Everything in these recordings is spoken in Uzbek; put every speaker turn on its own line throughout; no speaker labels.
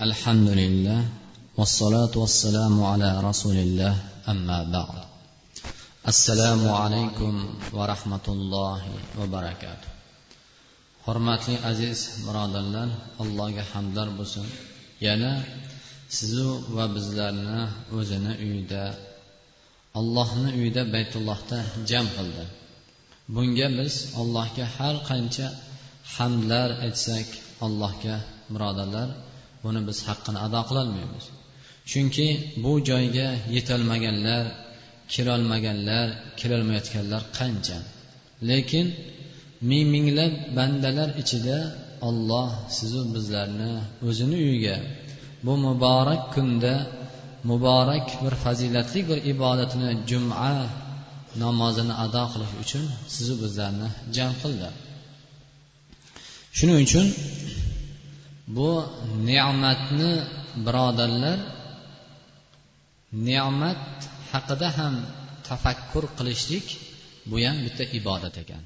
الحمد لله والصلاة والسلام على رسول الله أما بعد السلام عليكم ورحمة الله وبركاته hurmatli aziz birodarlar allohga hamdlar bo'lsin yana sizu va bizlarni o'zini uyida allohni uyida baytullohda jam qildi bunga biz allohga har qancha hamdlar aytsak allohga birodarlar buni biz haqqini ado qilolmaymiz. Chunki bu joyga yetolmaganlar kirolmaganlar kirolmayotganlar qancha? Lekin ming minglab bandalar ichida olloh sizu bizlarni o'zini uyiga bu muborak kunda muborak bir fazilatli bir ibodatini juma namozini ado qilish uchun sizu bizlarni jam qildi. Shuning uchun bu ne'matni birodarlar ne'mat haqida ham tafakkur qilishlik bu ham bitta ibodat ekan.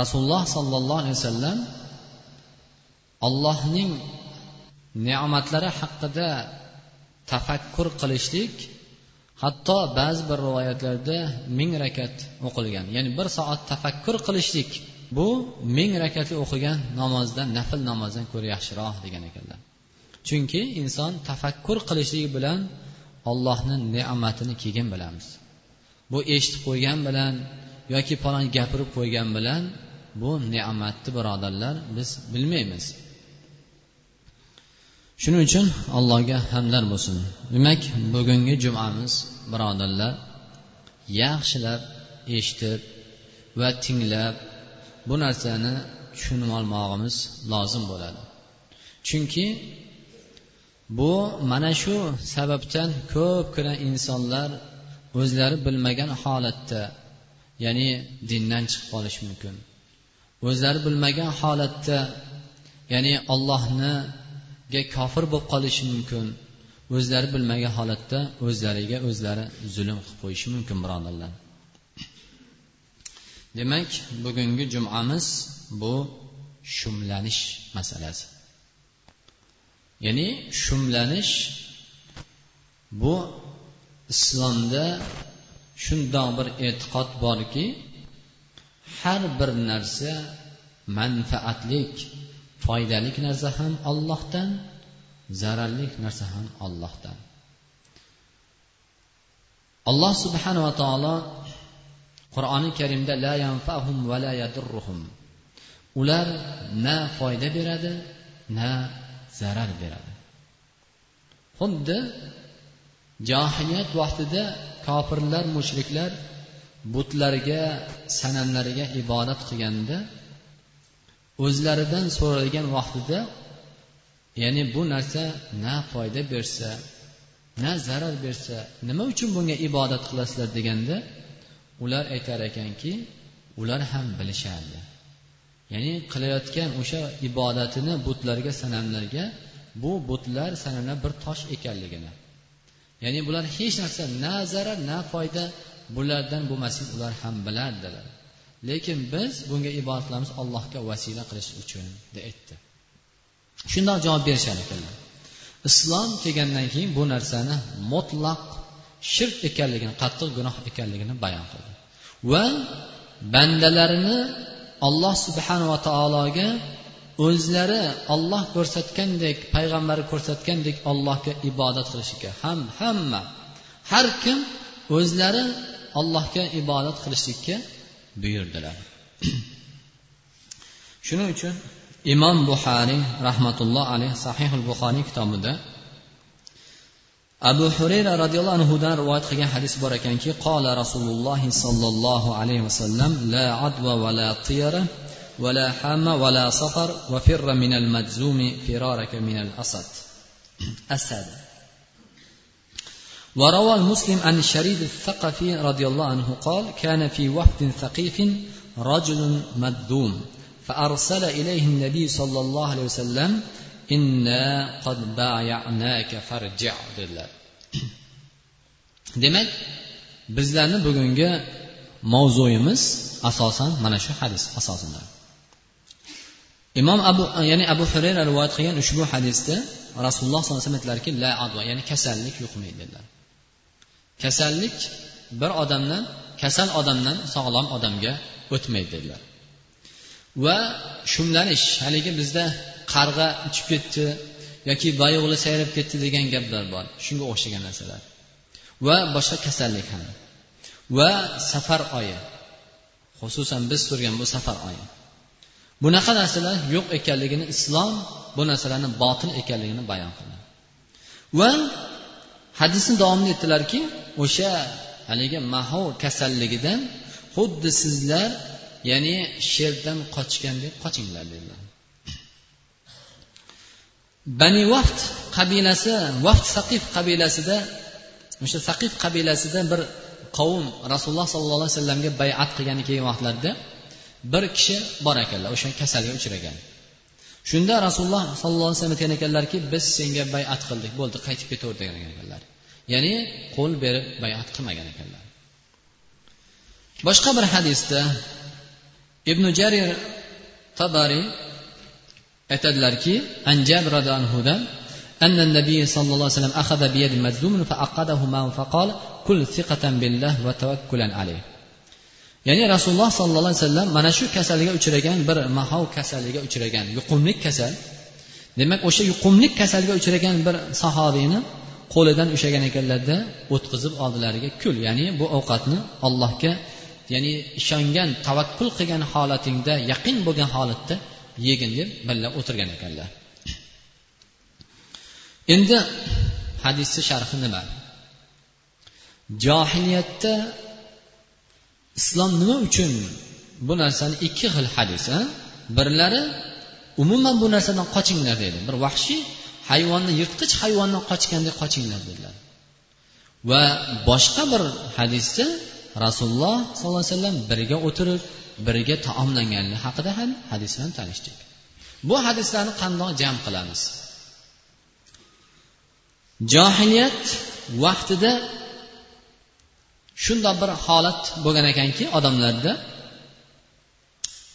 Rasululloh sollallohu alayhi vasallam allohning ne'matlari haqida tafakkur qilishlik hatto ba'zi bir rivoyatlarda ming rakat o'qilgan ya'ni bir soat tafakkur qilishlik bu ming rakatli o'qigan namozdan nafl namozdan ko'ra yaxshiroq degan ekanlar. Chunki inson tafakkur qilishligi bilan ollohni ne'matini keyin bilamiz. Bu eshitib qo'ygan bilan yoki palon gapirib qo'ygan bilan bu ne'matni birodarlar biz bilmaymiz. Shuning uchun allohga hamdlar bo'lsin. Demak bugungi jumamiz birodarlar yaxshilab eshitib va tinglab bu narsani tushunib olmog'imiz lozim bo'ladi. Chunki bu mana shu sababdan ko'pgina insonlar o'zlari bilmagan holatda ya'ni dindan chiqib qolishi mumkin. O'zlari bilmagan holatda ya'ni ollohniga kofir bo'lib qolishi mumkin. O'zlari bilmagan holatda o'zlariga o'zlari zulm qilib qo'yishi mumkin birodarlar. Demak bugungi jumamiz bu shumlanish masalasi. Ya'ni shumlanish bu islomda shundoq bir e'tiqod borki har bir narsa manfaatlik foydalik narsa ham ollohdan zararli narsa ham ollohdan alloh subhanava taolo qur'oni karimda la yanfahum va la yadurruhum. Ular na foyda beradi na zarar beradi. Xuddi johiliyat vaqtida kofirlar mushriklar butlarga sanamlariga ibodat qilganda o'zlaridan so'ralgan vaqtida ya'ni bu narsa na foyda bersa na zarar bersa nima uchun bunga ibodat qilasizlar deganda ular aytar ekanki ular ham bilishardi. Ya'ni qilayotgan o'sha ibodatini butlarga sanamlarga bu butlar sanamlar bir tosh ekanligini. Ya'ni bular hech narsa na zarar na foyda bulardan bo'lmasligini ular ham bilardilar. Lekin biz bunga ibodat qilamiz allohga vasila qilish uchun deb aytdi. Shundoq javob berishar ekanlar islom kelgandan keyin bu narsani mutlaq shirk ekanligini qattiq gunoh ekanligini bayon qildi. Va bandalarini alloh subhanava taologa o'zlari olloh ko'rsatgandek payg'ambari ko'rsatgandek allohga ibodat qilishga ham hamma har kim o'zlari allohga ibodat qilishlikka buyurdilar. Shuning uchun imom buxoriy rahmatulloh alayh sahihul buxoriy kitobida abu hurayra roziyallohu anhudan rivoyat qilgan hadis bor ekanki qola rasululloh sollallohu alayhi vasallam la adva va la tiyara ولا حام ولا صفر وفر من المجزوم فرارك من الأسد أسد وروى المسلم عن الشريد الثقفي رضي الله عنه قال كان في وفد ثقيف رجل مذوم فأرسل إليه النبي صلى الله عليه وسلم inna qad dedilar. Demak bizlarni bugungi mavzuyimiz asosan mana shu hadis asosida. Imom abu ya'ni abu hurayra rivoyat qilgan ushbu hadisda rasululloh sollallohu alayhi vasallam aytdilarki la adva ya'ni kasallik yuqmaydi dedilar. Kasallik bir odamdan kasal odamdan sog'lom odamga o'tmaydi dedilar. Va shumlanish haligi bizda qarg'a uchib ketdi yoki bayo'g'li sayrab ketdi degan gaplar bor. Shunga o'xshagan narsalar. Va boshqa kasallik ham. Va safar oyi. Xususan biz turgan bu safar oyi. Bunaqa narsalar yo'q ekanligini islom bu narsalarni botil ekanligini bayon qildi. Va hadisni davomida aytdilarki o'sha haligi mahov kasalligidan xuddi sizlar ya'ni sherdan qochgandek qochinglar dedilar. Bani vaft qabilasi vaft saqif qabilasida o'sha saqif qabilasida bir qavm rasululloh sollallohu alayhi vasallamga bayat qilgani kelgan vaqtlarida bir kishi bor ekanlar o'sha kasalga uchragan. Shunda rasululloh sollallohu alayhi vasallam aytgan ekanlarki biz senga bayat qildik bo'ldi qaytib ketaver degan ekanlar. Ya'ni qo'l berib bayat qilmagan ekanlar. Boshqa bir hadisda ibn jarir tabariy aytadilarki an jabir anhudan أن النبي صلى الله عليه وسلم أخذ بيد مجذوم فأقده معه فقال كل ثقة بالله وتوكلا عليه ya'ni rasululloh sollallohu alayhi vasallam mana shu kasalga uchragan bir mahov kasalliga uchragan yuqumlik kasal demak o'sha yuqumlik kasalga uchragan bir sahobiyni qo'lidan ushlagan ekanlarda o'tqizib oldilariga kul ya'ni bu ovqatni allohga ya'ni ishongan tavakkul qilgan holatingda yaqin bo'lgan holatda yegin deb birga o'tirgan ekanlar. Endi hadisni sharhi nima? Johiliyatda islom nima uchun bu narsani ikki xil hadis birlari umuman bu narsadan qochinglar dedi bir vahshiy hayvonni yirtqich hayvondan qochgandek qochinglar dedilar. Va boshqa bir hadisda rasululloh sollallohu alayhi vasallam birga o'tirib birga taomlanganligi haqida ham hadis bilan tanishdik. Bu hadislarni qandoq jam qilamiz? Johiliyat vaqtida shundoq bir holat bo'lgan ekanki odamlarda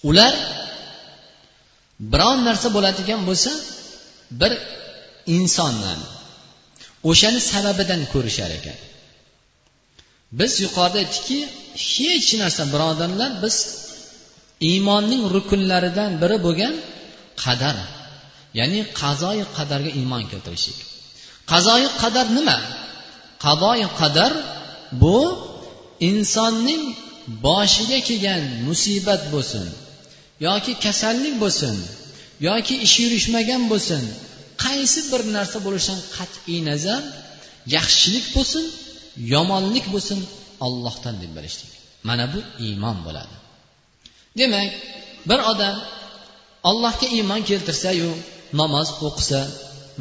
ular biron narsa bo'ladigan bo'lsa bir insondan o'shani sababidan ko'rishar ekan. Biz yuqorida aytdikki hech narsa birodarlar biz iymonning rukunlaridan biri bo'lgan qadar ya'ni qazoyi qadarga iymon keltirishlik. Qazoyi qadar nima? Qazoyi qadar bu insonning boshiga kelgan musibat bo'lsin yoki kasallik bo'lsin yoki ishi yurishmagan bo'lsin qaysi bir narsa bo'lishidan qat'iy nazar yaxshilik bo'lsin yomonlik bo'lsin ollohdan deb bilishlik mana bu iymon bo'ladi. Demak bir odam allohga iymon keltirsayu namoz o'qisa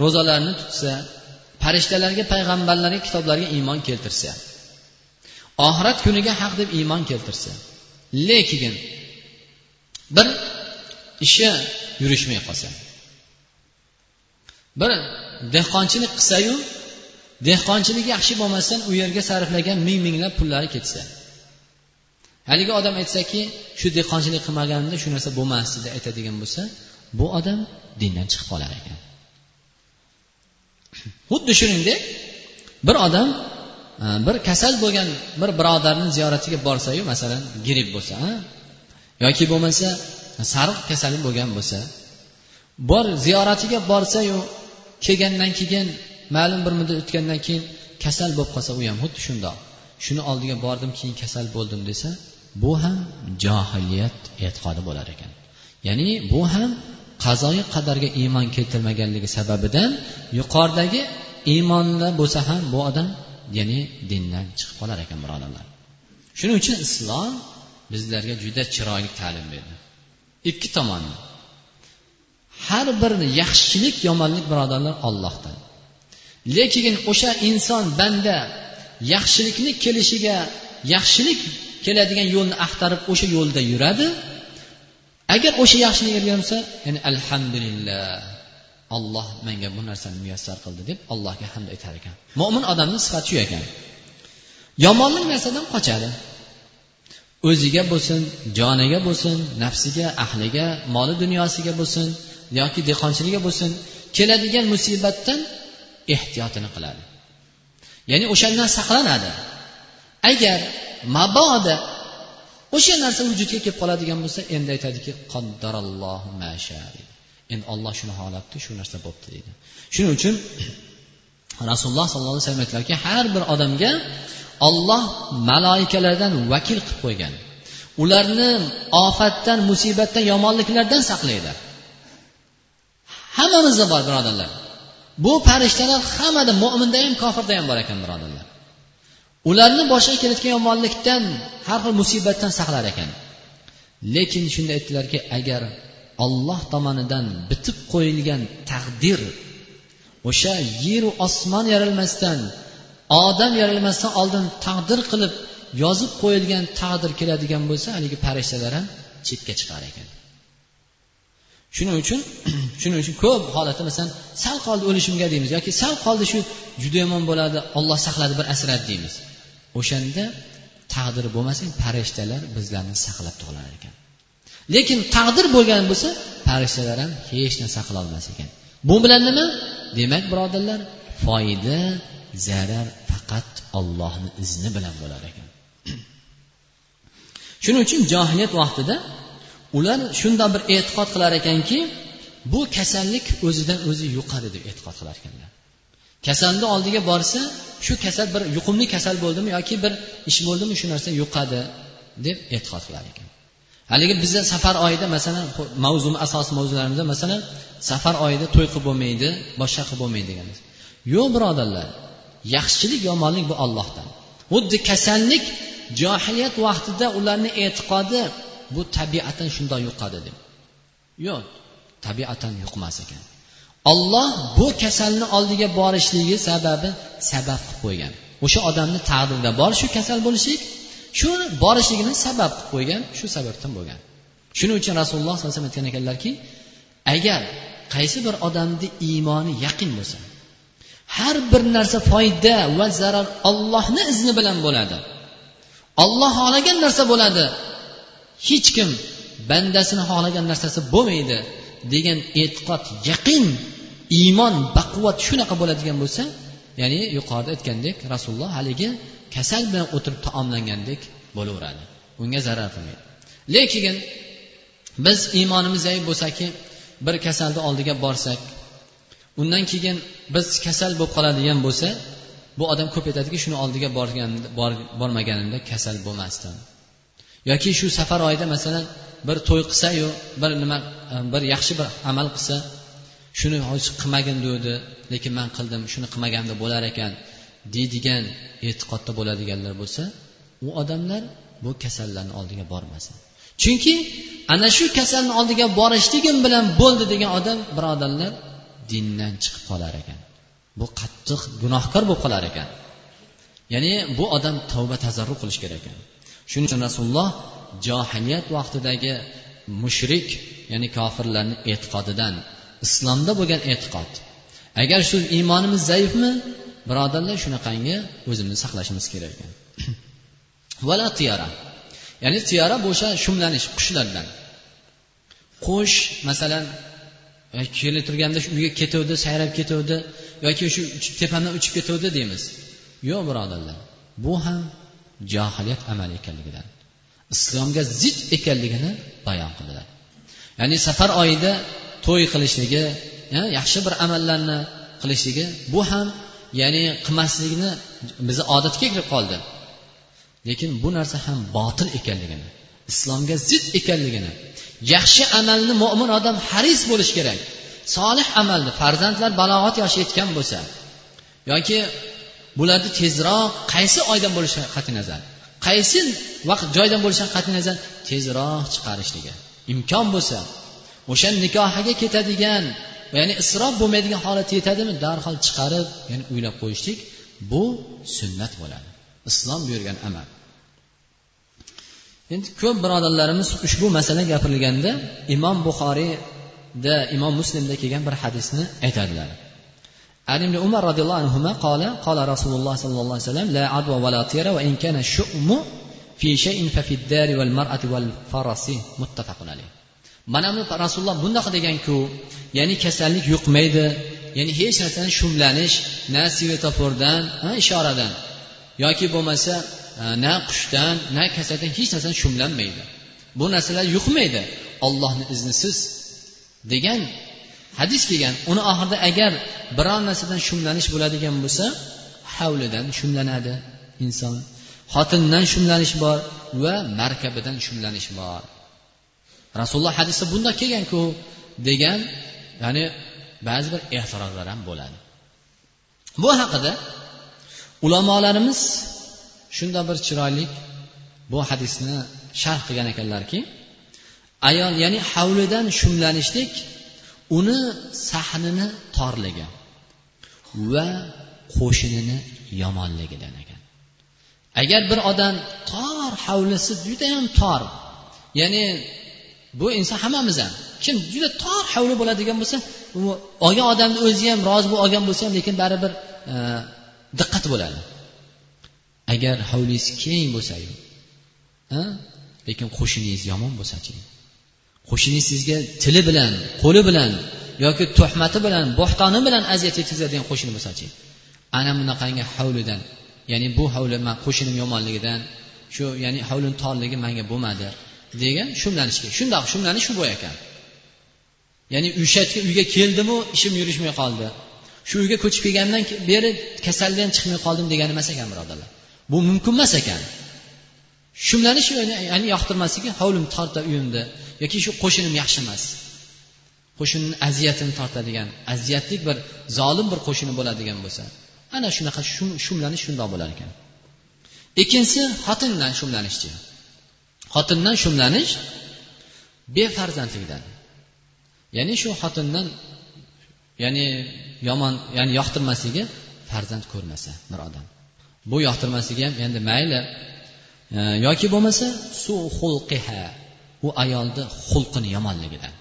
ro'zalarni tutsa farishtalarga payg'ambarlarga kitoblarga iymon keltirsa oxirat kuniga haq deb iymon keltirsa lekin bir ishi yurishmay qolsa bir dehqonchilik qilsayu dehqonchilik yaxshi bo'lmasdan u yerga sarflagan ming minglab pullari ketsa haligi odam aytsaki shu dehqonchilik qilmaganimda shu narsa bo'lmasdi deb aytadigan bo'lsa bu odam dindan chiqib qolar ekan. Xuddi shuningdek bir odam e, bir kasal bo'lgan bir birodarni ziyoratiga borsayu masalan gripp bo'lsa yoki bo'lmasa sariq kasali bo'lgan bo'lsa bor ziyoratiga borsayu kelgandan keyin ma'lum bir muddat o'tgandan keyin kasal bo'lib qolsa u ham xuddi shundoq shuni oldiga bordim keyin kasal bo'ldim desa bu ham johiliyat e'tiqodi bo'lar ekan. Ya'ni bu ham qazoyi qadarga iymon keltirmaganligi sababidan yuqoridagi iymonda bo'lsa ham bu odam ya'ni dindan chiqib qolar ekan birodarlar shuning uchun islom bizlarga juda chiroyli ta'lim berdi. Ikki tomonni har bir yaxshilik yomonlik birodarlar ollohdan lekin o'sha inson banda yaxshilikni kelishiga yaxshilik keladigan yo'lni axtarib o'sha yo'lda yuradi. Agar o'sha yaxshilik ergan bo'lsa ya'ni alhamdulillah alloh menga bu narsani muyassar qildi deb allohga hamd aytar ekan. Mo'min odamni sifati shu ekan. Yomonlik narsadan qochadi. O'ziga bo'lsin joniga bo'lsin nafsiga ahliga moli dunyosiga bo'lsin yoki dehqonchiligiga bo'lsin keladigan musibatdan ehtiyotini qiladi. Ya'ni o'shandan saqlanadi. Agar mabodo. O'sha narsa vujudga kelib qoladigan bo'lsa endi aytadiki endi olloh shuni xohlabdi shu narsa bo'libdi deydi. Shuning uchun rasululloh sollallohu alayhi vasallam aytdilarki har bir odamga olloh maloikalardan vakil qilib qo'ygan. Ularni ofatdan musibatdan yomonliklardan saqlaydi. Hammamizda bor birodarlar. Bu farishtalar hammada mo'minda ham kofirda ham bor ekan birodarlar. Ularni boshiga kelayotgan yomonlikdan har xil musibatdan saqlar ekan. Lekin shunda aytdilarki agar olloh tomonidan bitib qo'yilgan taqdir o'sha yeru osmon yaralmasdan odam yaralmasdan oldin taqdir qilib yozib qo'yilgan taqdir keladigan bo'lsa haligi farishtalar ham chetga chiqar ekan. Shuning uchun shuning uchun ko'p holatda masalan sal qoldi o'lishimga deymiz yoki sal qoldi shu juda yomon bo'ladi olloh saqladi bir asradi deymiz. O'shanda taqdir bo'lmasa farishtalar bizlarni saqlab tug'ilar ekan. Lekin taqdir bo'lgan bo'lsa farishtalar ham hech narsa qilolmas ekan. Bu bilan nima? Demak birodarlar foyda zarar faqat ollohni izni bilan bo'lar ekan. Shuning uchun johiliyat vaqtida ular shundoq bir e'tiqod qilar ekanki bu kasallik o'zidan o'zi yuqadi deb e'tiqod qilar ekanlar. Kasalni oldiga borsa shu kasal bir yuqumli kasal bo'ldimi yoki bir ish bo'ldimi shu narsa yuqadi deb e'tiqod qilar ekan. Haligi biza safar oyida masalan mavzu asosiy mavzularimizda masalan safar oyida to'y qilib bo'lmaydi boshqa qilib bo'lmaydi deganmiz. Yo'q birodarlar yaxshilik yomonlik bu ollohdan xuddi kasallik johiliyat vaqtida ularni e'tiqodi bu tabiatan shundoq yuqadi deb. Yo'q tabiatan yuqmas ekan. Olloh bu kasalni oldiga borishligi sababi sabab qilib qo'ygan. O'sha odamni taqdirida bor shu kasal bo'lishlik shu borishligini sabab qilib qo'ygan shu sababdan bo'lgan. Shuning uchun rasululloh sollallohu alayhi vasallam aytgan ekanlarki agar qaysi bir odamni iymoni yaqin bo'lsa har bir narsa foyda va zarar ollohni izni bilan bo'ladi olloh xohlagan narsa bo'ladi hech kim bandasini xohlagan narsasi bo'lmaydi degan e'tiqod yaqin iymon baquvvat shunaqa bo'ladigan bo'lsa ya'ni yuqorida aytgandek rasululloh haligi kasal bilan o'tirib taomlangandek bo'laveradi. Unga zarar qilmaydi. Lekin biz iymonimiz zaif bo'lsaki bir kasalni oldiga borsak undan keyin biz kasal bo'lib qoladigan bo'lsa bu odam ko'p aytadiki shuni oldiga borgan bormaganimda kasal bo'lmasdim. Yoki shu safar oyida masalan bir to'y qilsayu bir nima e, bir yaxshi bir amal qilsa shuni qilmagin degandi lekin man qildim shuni qilmaganda bo'lar ekan deydigan e'tiqodda bo'ladiganlar bo'lsa u odamlar bu kasallarni oldiga bormasin. Chunki ana shu kasalni oldiga borishligim bilan bo'ldi degan odam birodarlar dindan chiqib qolar ekan. Bu qattiq gunohkor bo'lib qolar ekan. Ya'ni bu odam tavba tazarru qilish kerak ekan. Shuning uchun rasululloh johiliyat vaqtidagi mushrik ya'ni kofirlarni e'tiqodidan islomda bo'lgan e'tiqod. Agar shu iymonimiz zaifmi? Birodarlar shunaqangi o'zimizni saqlashimiz kerak ekan. Vala tiyara. Ya'ni tiyara bu o'sha shumlanish qushlardan. Qush masalan e, kelib turganda shu uyga ketuvdi sayrab ketuvdi yoki shu tepamdan uchib ketuvdi deymiz. Yo'q birodarlar. Bu ham johiliyat amali ekanligidan islomga zid ekanligini bayon qildilar. Ya'ni safar oyida to'y qilishligi yaxshi bir amallarni qilishligi bu ham ya'ni qilmaslikni bizni odatga kirib qoldi. Lekin bu narsa ham botil ekanligini islomga zid ekanligini yaxshi amalni mo'min odam haris bo'lishi kerak solih amalni farzandlar balog'at yoshi yetgan bo'lsa yoki bularni tezroq qaysi oydan bo'lishidan qat'iy nazar? Qaysi vaqt joydan bo'lishidan qat'iy nazar? Tezroq chiqarishligi. Imkon bo'lsa o'sha nikohiga ketadigan ya'ni isrof bo'lmaydigan holat yetadimi? Darhol chiqarib ya'ni uylab qo'yishlik bu sunnat bo'ladi. Islom buyurgan amal. Endi ko'p birodarlarimiz ushbu masala gapirilganda imom buxoriyda imom muslimda kelgan bir hadisni aytadilar. عن ابن عمر رضي الله عنهما قال قال رسول الله صلى الله عليه وسلم لا عدوى ولا طيرة وإن كان الشؤم في شيء ففي الدار والمرأة والفرس متفق عليه mana bu rasululloh bundoq deganku ya'ni kasallik yuqmaydi ya'ni hech narsadan shumlanish na svetofordan ishoradan yoki bo'lmasa na qushdan na kasallikdan hech narsadan shumlanmaydi bu narsalar yuqmaydi ollohni iznisiz degan hadis kelgan uni oxirida agar biron narsadan shumlanish bo'ladigan bo'lsa havlidan shumlanadi inson. Xotindan shumlanish bor va markabidan shumlanish bor. Rasululloh hadisda bundoq kelganku degan ya'ni ba'zi bir ehtirozlar ham bo'ladi. Bu haqida ulamolarimiz shundoq bir chiroyli bu hadisni sharh qilgan ekanlarki ayol ya'ni havlidan shumlanishlik uni sahnini torligi va qo'shinini yomonligidan ekan. Agar bir odam tor hovlisi judayam tor ya'ni bu inson hammamiz ham kim juda tor hovli bo'ladigan bo'lsa u olgan odamni o'zi ham rozi bo'lib olgan bo'lsa ham lekin baribir e, diqqat bo'ladi. Agar hovlingiz keng bo'lsayu lekin qo'shningiz yomon bo'lsachi? Qo'shningiz sizga tili bilan qo'li bilan yoki tuhmati bilan bo'htoni bilan aziyat yetkazadigan qo'shni bo'lsachi ana bunaqangi hovlidan ya'ni bu hovli man qo'shnim yomonligidan shu ya'ni hovlini torligi manga bo'lmadi degan shumlanishga shundoq shumlanish shu bo'y ekan. Ya'ni o'sha uyga keldimu ishim yurishmay qoldi. Shu uyga ko'chib kelgandan beri kasallikdan chiqmay qoldim degani emas ekan birodarlar. Bu mumkin emas ekan. Shumlanish ya'ni yoqtirmasligi hovlim torta uyimda yoki shu qo'shnim yaxshi emas. Qo'shnini aziyatini tortadigan aziyatlik bir zolim bir qo'shni bo'ladigan bo'lsa ana shunaqa shumlanish shundoq bo'lar ekan. Ikkinchisi xotindan shumlanishchi. Xotindan shumlanish befarzandlikdan ya'ni shu xotindan ya'ni yomon ya'ni yoqtirmasligi farzand ko'rmasa bir odam. Bu yoqtirmasligi ham endi mayli yoki bo'lmasa su xulqiha u ayolni xulqini yomonligidan.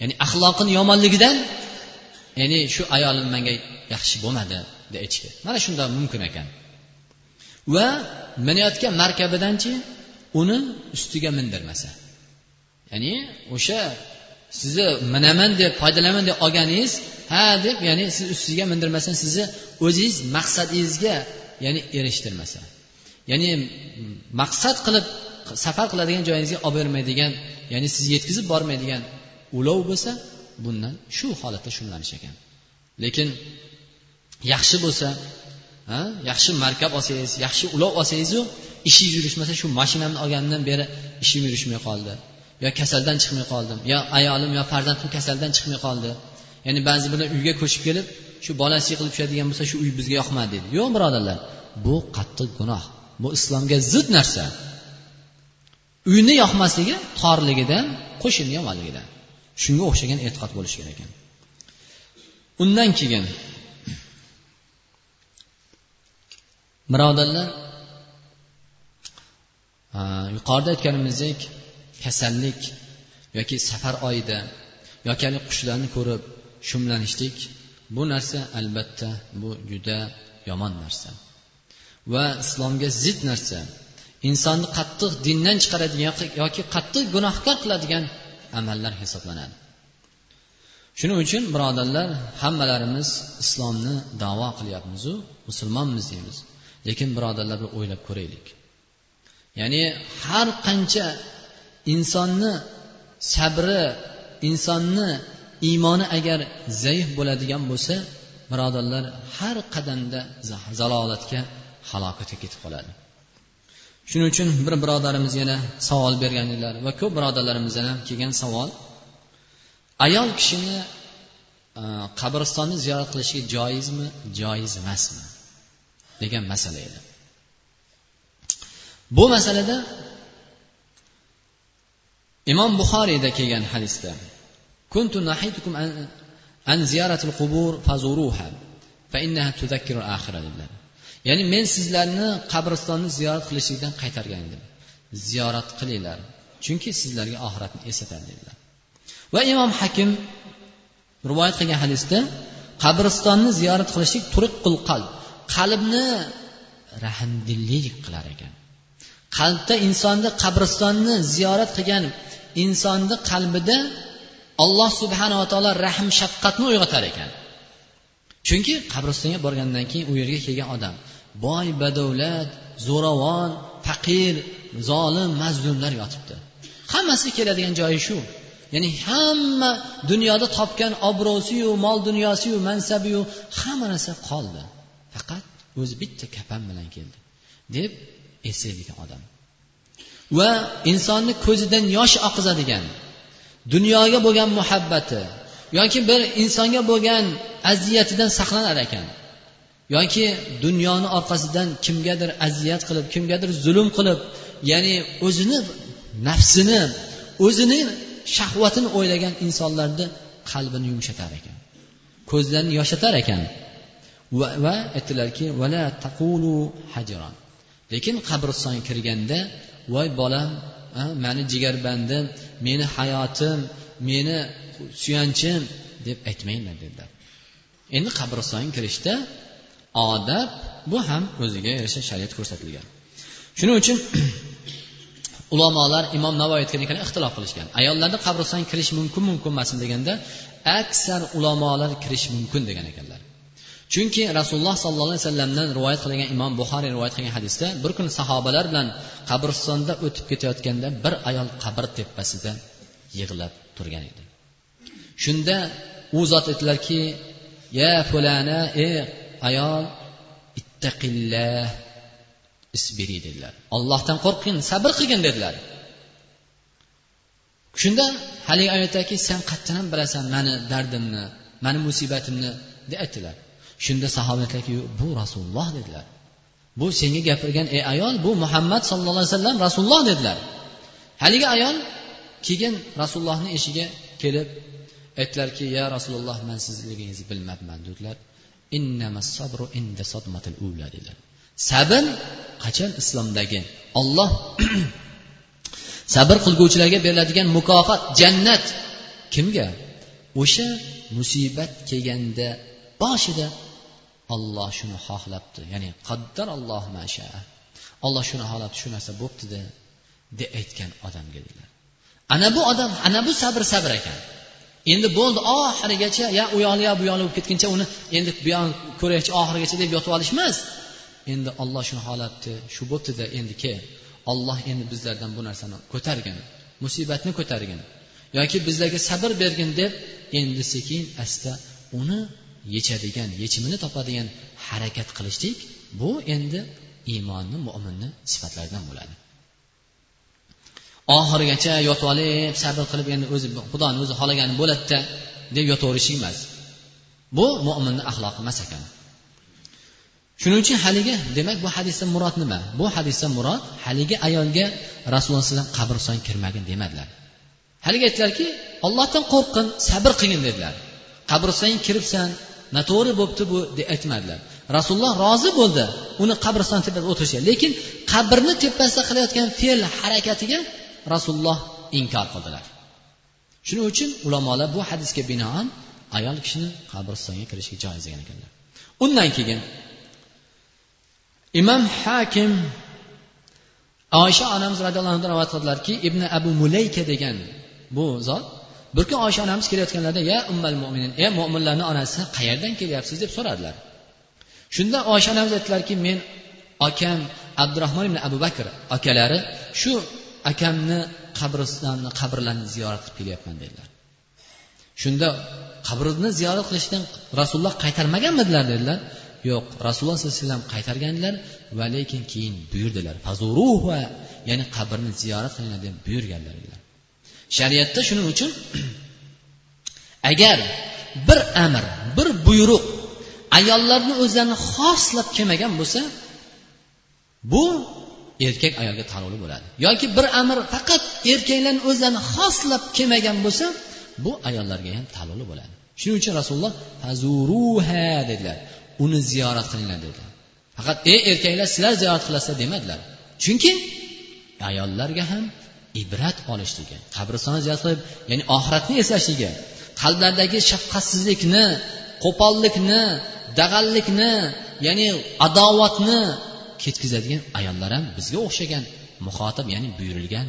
Ya'ni axloqini yomonligidan ya'ni shu ayolim menga yaxshi bo'lmadi deb aytishga mana shunda mumkin ekan. Va minayotgan markabidanchi uni ustiga mindirmasa. Ya'ni o'sha sizni minaman deb foydalanaman deb olganingiz ha deb ya'ni siz ustiga mindirmasa sizni o'zingiz maqsadingizga ya'ni erishtirmasa. Ya'ni maqsad qilib safar qiladigan joyingizga olib bermaydigan ya'ni sizni yetkazib bormaydigan ulov bo'lsa bundan shu holatda shumlanish ekan. Lekin yaxshi bo'lsa ha yaxshi markab olsangiz yaxshi ulov olsangizu ishingiz yurishmasa shu mashinamni olgandan beri ishim yurishmay qoldi yo kasaldan chiqmay qoldim yo ayolim yo farzandim kasaldan chiqmay qoldi. Ya'ni ba'zi birlar uyga ko'chib kelib shu bolasi yiqilib tushadigan bo'lsa shu uy bizga yoqmadi deydi yo'q birodarlar bu qattiq gunoh. Bu islomga zid narsa. Uyni yoqmasligi torligidan qo'shni yomonligidan shunga o'xshagan e'tiqod bo'lishi kerak ekan. Undan keyin birodarlar yuqorida aytganimizdek kasallik yoki safar oyida yoki qushlarni ko'rib shumlanishlik bu narsa albatta bu juda yomon narsa. Va islomga zid narsa insonni qattiq dindan chiqaradigan yoki qattiq gunohkor qiladigan amallar hisoblanadi. Shuning uchun birodarlar hammalarimiz islomni davo qilyapmizu musulmonmiz deymiz. Lekin birodarlar bir o'ylab ko'raylik. Ya'ni har qancha insonni sabri insonni iymoni agar zaif bo'ladigan bo'lsa birodarlar har qadamda zalolatga halokatga ketib qoladi. Shuning uchun bir birodarimiz yana savol bergan edilar va ko'p birodarlarimizdan ham kelgan savol. Ayol kishini e, qabristonni ziyorat qilishi joizmi joiz emasmi? degan masala edi. Bu masalada imom buxoriyda kelgan hadisda kuntu nahitukum an ziyaratil qubur fazuruha fa innaha tudakkiru akhira dedilar. Ya'ni men sizlarni qabristonni ziyorat qilishlikdan qaytargan edim. Ziyorat qilinglar chunki sizlarga oxiratni eslatadi dedilar. Va imom hakim rivoyat qilgan hadisda qabristonni ziyorat qilishlik turiqqul qalb qalbni rahmdillik qilar ekan. Qalbda insonni qabristonni ziyorat qilgan insonni qalbida alloh subhanava taolo rahm shafqatni uyg'otar ekan. Chunki qabristonga borgandan keyin u yerga kelgan odam boy badavlat zo'ravon faqir zolim mazlumlar yotibdi. Hammasi keladigan joyi shu. Ya'ni hamma dunyoda topgan obro'siyu mol dunyosiyu mansabiyu hamma narsa qoldi. Faqat o'zi bitta kafan bilan keldi deb eslaydigan odam. Va insonni ko'zidan yosh oqizadigan dunyoga bo'lgan muhabbati yoki bir insonga bo'lgan aziyatidan saqlanar ekan. Yoki dunyoni orqasidan kimgadir aziyat qilib kimgadir zulm qilib ya'ni o'zini nafsini o'zini shahvatini o'ylagan insonlarni qalbini yumshatar ekan. Ko'zlarini yoshatar ekan. Va, va aytdilarki vala taqulu hajron. Lekin qabristonga kirganda voy bolam mani jigarbandim meni hayotim meni suyanchim deb aytmanglar dedilar. Endi qabristonga kirishda odab bu ham o'ziga yarasha shariat ko'rsatilgan. Shuning uchun ulamolar imom navoiy aytgan ekan ixtilof qilishgan. Ayollarni qabristonga kirish mumkin mumkin emasmi deganda aksar ulamolar kirish mumkin degan ekanlar. Chunki rasululloh sollallohu alayhi vasallamdan rivoyat qilingan imom buxoriy rivoyat qilgan hadisda bir kun sahobalar bilan qabristonda o'tib ketayotganda bir ayol qabr tepasida yig'lab turgan edi. Shunda u zot aytdilarki ya fulana ey ayol ittaqillah isbiri dedilar. Ollohdan qo'rqgin sabr qilgin dedilar. Shunda haligi ayol aytadiki sen qayerdan bilasan mani dardimni mani musibatimni deb aytdilar. Shunda sahoba aytdilarki bu rasululloh dedilar. Bu senga gapirgan ey ayol bu muhammad sallallohu alayhi vasallam rasululloh dedilar. Haligi ayol keyin rasulullohni eshigiga kelib aytdilarki ya rasululloh man sizligingizni bilmabman dedilar. Dedilar. Sabr qachon islomdagi olloh sabr qilguvchilarga beriladigan mukofot jannat kimga? O'sha musibat kelganda boshida olloh shuni xohlabdi. Ya'ni qaddar alloh masha olloh shuni xohlabdi shu narsa bo'ptida deb aytgan odamga dedilar. Ana bu odam ana bu sabr sabr ekan. Endi bo'ldi oxirigacha ya u yoqli ya bu yoqli bo'lib ketguncha uni endi bu yog'ini ko'raychi oxirigacha deb yotib olish emas endi olloh shuni holatni shu bo'libdida endi kel olloh endi bizlardan bu narsani ko'targin musibatni ko'targin yoki bizlarga sabr bergin deb endi sekin asta uni yechadigan yechimini topadigan harakat qilishlik bu endi iymonni mo'minni sifatlaridan bo'ladi. Oxirigacha yotib olib sabr qilib endi o'zi xudoni o'zi xohlagani bo'ladida deb yotaverishlik emas. Bu mo'minni axloqi emas ekan. Shuning uchun haligi demak bu hadisdan murod nima? Bu hadisdan murod haligi ayolga rasululloh alayhi qabriston kirmagin demadilar. Haligi aytdilarki ollohdan qo'rqqin sabr qilgin dedilar. Qabristonga kiribsan noto'g'ri bo'libdi bu deb aytmadilar. Rasululloh rozi bo'ldi uni qabriston tepasida o'tirishga. Lekin qabrni tepasida qilayotgan fe'l harakatiga rasululloh inkor qildilar. Shuning uchun ulamolar bu hadisga binoan ayol kishini qabristonga kirishga joiz degan ekanlar. Undan keyin imom hakim oysha onamiz roziyallohu anhu rivoyat qildilarki ibn abu mulayka degan bu zot bir kun oysha onamiz kelayotganlarida ya ummal mo'minin ey mo'minlarni onasi qayerdan kelyapsiz? deb so'radilar. Shunda oysha onamiz aytdilarki men akam abdurahmon ibn abu bakr akalari shu akamni qabristonni qabrlarini ziyorat qilib kelyapman dedilar. Shunda qabrini ziyorat qilishdan rasululloh qaytarmaganmidilar dedilar. Yo'q rasululloh sollallohu alayhi vasallam qaytargandilar va lekin keyin buyurdilar. Fazuruha ya'ni qabrni ziyorat qilinglar deb buyurganlar dedilar. Shariatda shuning uchun agar bir amr bir buyruq ayollarni o'zlarini xoslab kelmagan bo'lsa bu erkak ayolga taalluqli bo'ladi. Yoki bir amr faqat erkaklarni o'zlarini xoslab kelmagan bo'lsa bu ayollarga ham taalluqli bo'ladi. Shuning uchun rasululloh fazuruha dedilar. Uni ziyorat qilinglar dedilar. Faqat ey erkaklar sizlar ziyorat qilasizlar demadilar. Chunki ayollarga ham ibrat olishligi qabristonni ziyorat qilib ya'ni oxiratni eslashligi qalblaridagi shafqatsizlikni qo'pollikni dag'allikni ya'ni adovatni ketkazadigan ayollar ham bizga o'xshagan muxotab ya'ni buyurilgan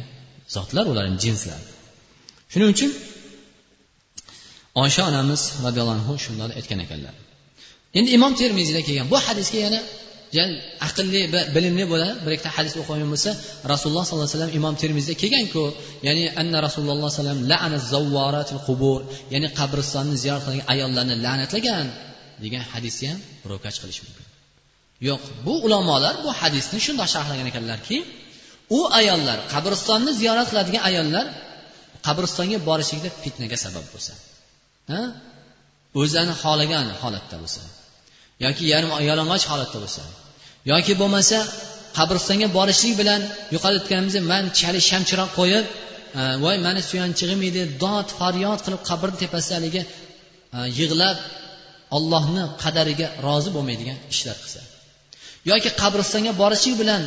zotlar ularni jinslar. Shuning uchun oysha onamiz roziyallohu anhu shunday aytgan ekanlar. Endi imom termiziyda kelgan bu hadisga yana aqlli va bilimli bo'ladi. Bir ikkita hadis o'qigan bo'lsa rasululloh sollallohu alayhi vasallam imom termizda kelganku ya'ni anna rasululloh sallam qubur ya'ni qabristonni ziyorat qilgan ayollarni la'natlagan degan hadisni ham ro'kach qilish mumkin. Yo'q bu ulamolar bu hadisni shundoq sharhlagan ekanlarki u ayollar qabristonni ziyorat qiladigan ayollar qabristonga borishlikda fitnaga sabab bo'lsa o'zlarini xohlagan holatda bo'lsa yoki yarim yalang'och holatda bo'lsa yoki bo'lmasa qabristonga borishlik bilan yuqorida aytganimizdek man chali shamchiroq qo'yib e, voy mani suyanchig'im edi dod faryod qilib qabrni tepasida haligi e, yig'lab ollohni qadariga rozi bo'lmaydigan ishlar qilsa. Yoki qabristonga borishing bilan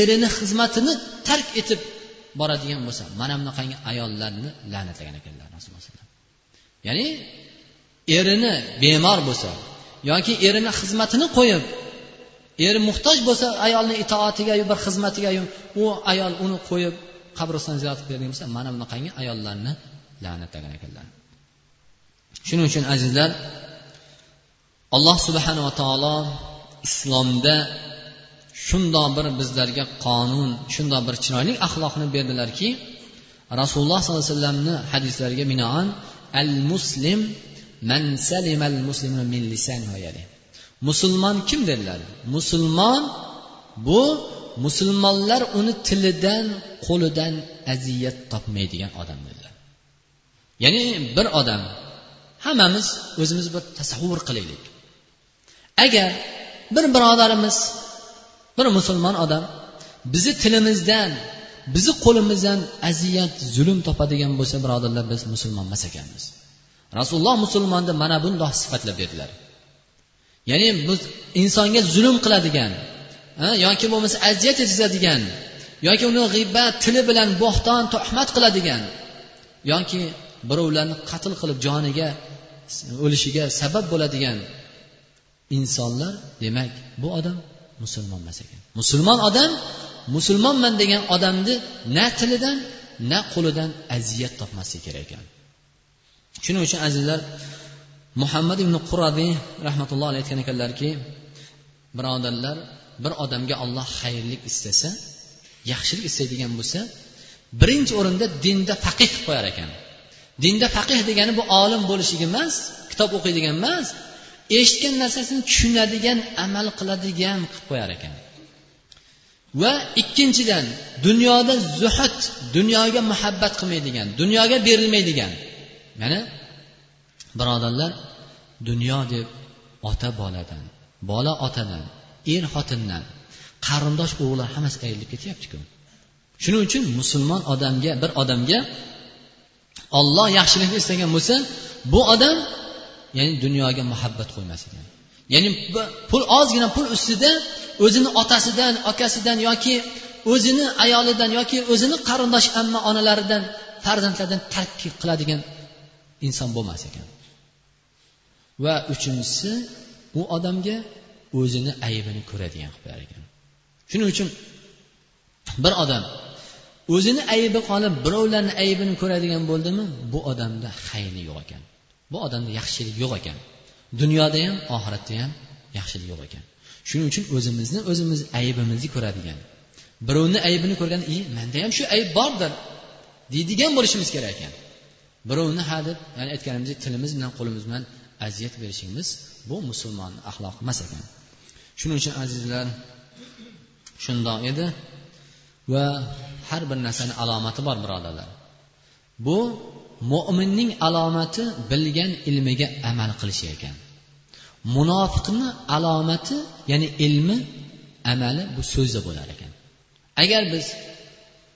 erini xizmatini tark etib boradigan bo'lsa mana bunaqangi ayollarni la'natlagan ekanlar rasululloh ya'ni erini bemor bo'lsa yoki erini xizmatini qo'yib eri muhtoj bo'lsa ayolni itoatiga bir xizmatiga u ayol uni qo'yib qabriston ziyorat qilib bergan bo'lsa mana bunaqangi ayollarni la'natlagan ekanlar. Shuning uchun azizlar alloh subhanava taolo islomda shundoq bir bizlarga qonun shundoq bir chiroyli axloqni berdilarki rasululloh sollallohu alayhi vasallamni hadislariga binoan al muslim man salimal muslimu min lisan musulmon kim dedilar? Musulmon bu musulmonlar uni tilidan qo'lidan aziyat topmaydigan odam dedilar. Ya'ni bir odam hammamiz o'zimiz bir tasavvur qilaylik. Agar bir birodarimiz bir musulmon odam bizni tilimizdan bizni qo'limizdan aziyat zulm topadigan bo'lsa birodarlar biz musulmon emas ekanmiz. Rasululloh musulmonni mana bundoq sifatlab berdilar. Ya'ni biz insonga zulm qiladigan yoki bo'lmasa aziyat yetkazadigan yoki uni g'iybat tili bilan bo'xton tuhmat qiladigan yoki birovlarni qatl qilib joniga o'lishiga sabab bo'ladigan insonlar demak bu odam musulmon emas ekan. Musulmon odam musulmonman degan odamni na tilidan na qo'lidan aziyat topmasligi kerak ekan. Shuning uchun azizlar muhammad ibn quradiy rahmatulloh alayhi aytgan ekanlarki birodarlar bir odamga olloh xayrlik istasa yaxshilik istaydigan bo'lsa birinchi o'rinda dinda faqih qilib qo'yar ekan. Dinda faqih degani bu olim bo'lishlik emas kitob o'qiydigan emas eshitgan narsasini tushunadigan amal qiladigan qilib qo'yar ekan. Va ikkinchidan dunyoda zuhud dunyoga muhabbat qilmaydigan dunyoga berilmaydigan. Mana birodarlar dunyo deb ota boladan bola otadan er xotindan qarindosh urug'lar hammasi ayrilib ketyaptiku. Shuning uchun musulmon odamga bir odamga olloh yaxshilikni istagan bo'lsa bu odam ya'ni dunyoga muhabbat qo'ymaslik ya'ni pul ozgina pul ustida o'zini otasidan akasidan yoki o'zini ayolidan yoki o'zini qarindosh amma onalaridan farzandlaridan tark qiladigan inson bo'lmas ekan. Va uchinchisi u odamga o'zini aybini ko'radigan qilib qo'yar ekan. Shuning uchun bir odam o'zini aybi qolib birovlarni aybini ko'radigan bo'ldimi? Bu odamda hayni yo'q ekan. Bu odamda yaxshilik yo'q ekan. Dunyoda ham oxiratda ham yaxshilik yo'q ekan. Shuning uchun o'zimizni o'zimiz aybimizni ko'radigan. Birovni aybini ko'rgan i manda ham shu ayb bordir deydigan bo'lishimiz kerak ekan. Birovni ha deb ya'ni aytganimizdek tilimiz bilan qo'limiz bilan aziyat berishimiz bu musulmon axloqi emas ekan. Shuning uchun azizlar shundoq edi va har bir narsani alomati bor birodarlar. Bu mo'minning alomati bilgan ilmiga amal qilishi ekan. Munofiqni alomati ya'ni ilmi amali bu so'zda bo'lar ekan. Agar biz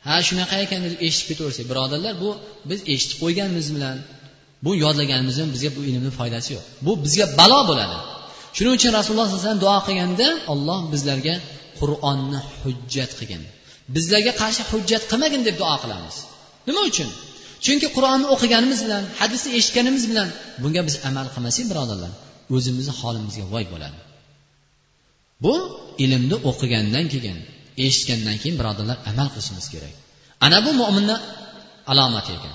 ha shunaqa ekan deb eshitib ketaversak birodarlar bu biz eshitib qo'yganimiz bilan bu yodlaganimiz bilan bizga bu ilmni foydasi yo'q. Bu bizga balo bo'ladi. Shuning uchun rasululloh sallallohu alayhi vasallam duo qilganda olloh bizlarga qur'onni hujjat qilgin. Bizlarga qarshi hujjat qilmagin deb duo qilamiz. Nima uchun? Chunki qur'onni o'qiganimiz bilan hadisni eshitganimiz bilan bunga biz amal qilmasak birodarlar o'zimizni holimizga voy bo'ladi. Bu ilmni o'qigandan keyin eshitgandan keyin birodarlar amal qilishimiz kerak. Ana bu mo'minni alomati ekan.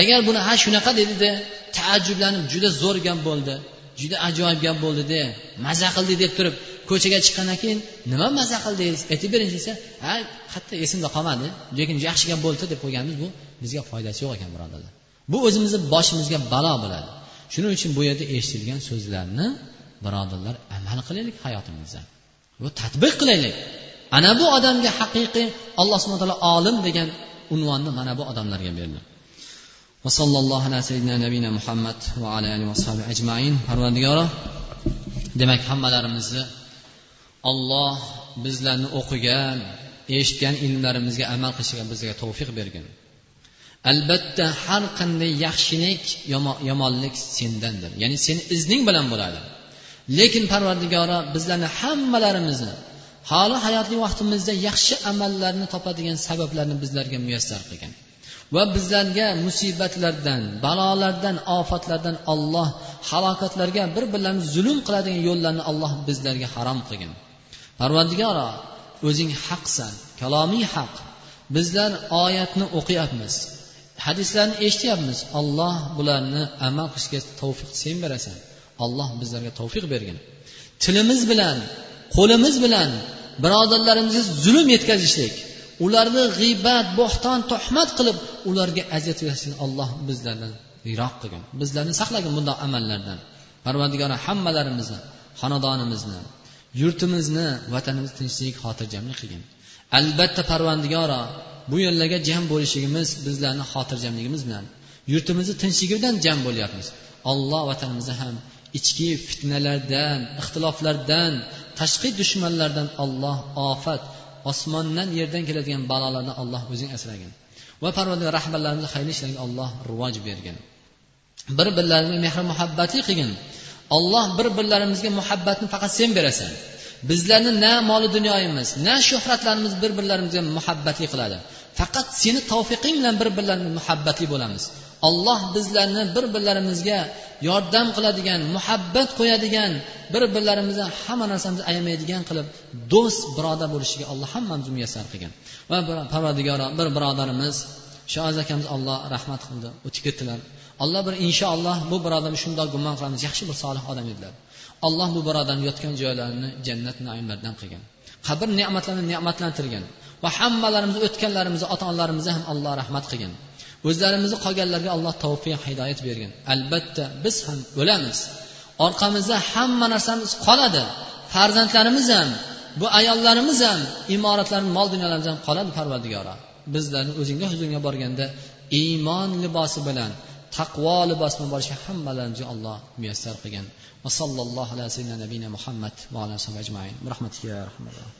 Agar buni ha shunaqa dedida taajjublanib juda zo'r gap bo'ldi juda ajoyib gap bo'ldida maza qildi deb turib ko'chaga chiqqandan keyin nima maza qildingiz aytib bering desa ha qayerda esimda qolmadi lekin yaxshi gap bo'ldi deb qo'yganmiz bu bizga foydasi yo'q ekan birodarlar bu o'zimizni boshimizga balo bo'ladi shuning uchun bu yerda eshitilgan so'zlarni birodarlar amal qilaylik hayotimizda bu tadbiq qilaylik ana bu odamga haqiqiy alloh subhana taolo olim degan unvonni mana bu odamlarga berdi وصلى الله على سيدنا نبينا محمد وعلى آله وصحبه أجمعين parvardigoro demak hammalarimizni olloh bizlarni o'qigan eshitgan ilmlarimizga amal qilishga bizga tavfiq bergin Albatta har qanday yaxshilik yomonlik sendandir. Ya'ni seni izning bilan bo'ladi. Lekin parvardigoro bizlarni hammalarimizni hali hayotli vaqtimizda yaxshi amallarni topadigan sabablarni bizlarga muyassar qilgin va bizlarga musibatlardan balolardan ofatlardan olloh halokatlarga bir birlarini zulm qiladigan yo'llarni alloh bizlarga harom qilgin parvardigoro o'zing haqsan kalomiy haq. Bizlar oyatni o'qiyapmiz. Hadislarni eshityapmiz. Olloh bularni amal qilishga tavfiq sen berasan. Alloh bizlarga tavfiq bergin. Tilimiz bilan qo'limiz bilan birodarlarimizga zulm yetkazishlik ularni g'iybat bo'xton tuhmat qilib ularga aziyat berishlikni alloh bizlardan yiroq qilgin. Bizlarni saqlagin bundoq amallardan. Parvardigora hammalarimizni xonadonimizni yurtimizni vatanimizni tinchlik xotirjamlik qilgin. Albatta parvandigoro bu yerlarga jam bo'lishligimiz bizlarni xotirjamligimiz bilan yurtimizni tinchligidan jam bo'lyapmiz. Alloh vatanimizni ham ichki fitnalardan ixtiloflardan tashqi dushmanlardan olloh ofat osmondan yerdan keladigan balolardan alloh o'zing asragin. Va parvardigor rahbarlarimizni xayr ishlariga alloh rivoj bergin. Bir birlarini mehr muhabbatli qilgin. Olloh bir birlarimizga muhabbatni faqat sen berasan. Bizlarni na moli dunyoyimiz na shuhratlarimiz bir birlarimizga muhabbatli qiladi. Faqat seni tavfiqing bilan bir birlarimizga muhabbatli bo'lamiz. Olloh bizlarni bir birlarimizga yordam qiladigan muhabbat qo'yadigan bir birlarimizni hamma narsamizni ayamaydigan qilib do'st birodar bo'lishiga alloh hammamizni muyassar qilgan. Va parvardigoro bir birodarimiz shoaz akamiz alloh rahmat qildi o'tib ketdilar. Alloh bir inshaalloh bu birodarni shundoq gumon qilamiz yaxshi bir solih odam edilar. Alloh bu birodarni yotgan joylarini jannat naimlardan qilgan. Qabr ne'matlarini ne'matlantirgan va hammalarimizni o'tganlarimizni ota onalarimizni ham alloh rahmat qilgan. O'zlarimizni qolganlarga alloh tavfiq hidoyat bergan. Albatta biz ham o'lamiz. Orqamizda hamma narsamiz qoladi. Farzandlarimiz ham bu ayollarimiz ham imoratlarimiz mol dunyolarimiz ham qoladi parvardigoro bizlarni o'zingga huzuringga borganda iymon libosi bilan taqvo libosini borishga hammalarimizga alloh muyassar qilgin va sallallohu ala sayyidina nabiyina muhammad va ala ajmain rahmatiga rahmatulloh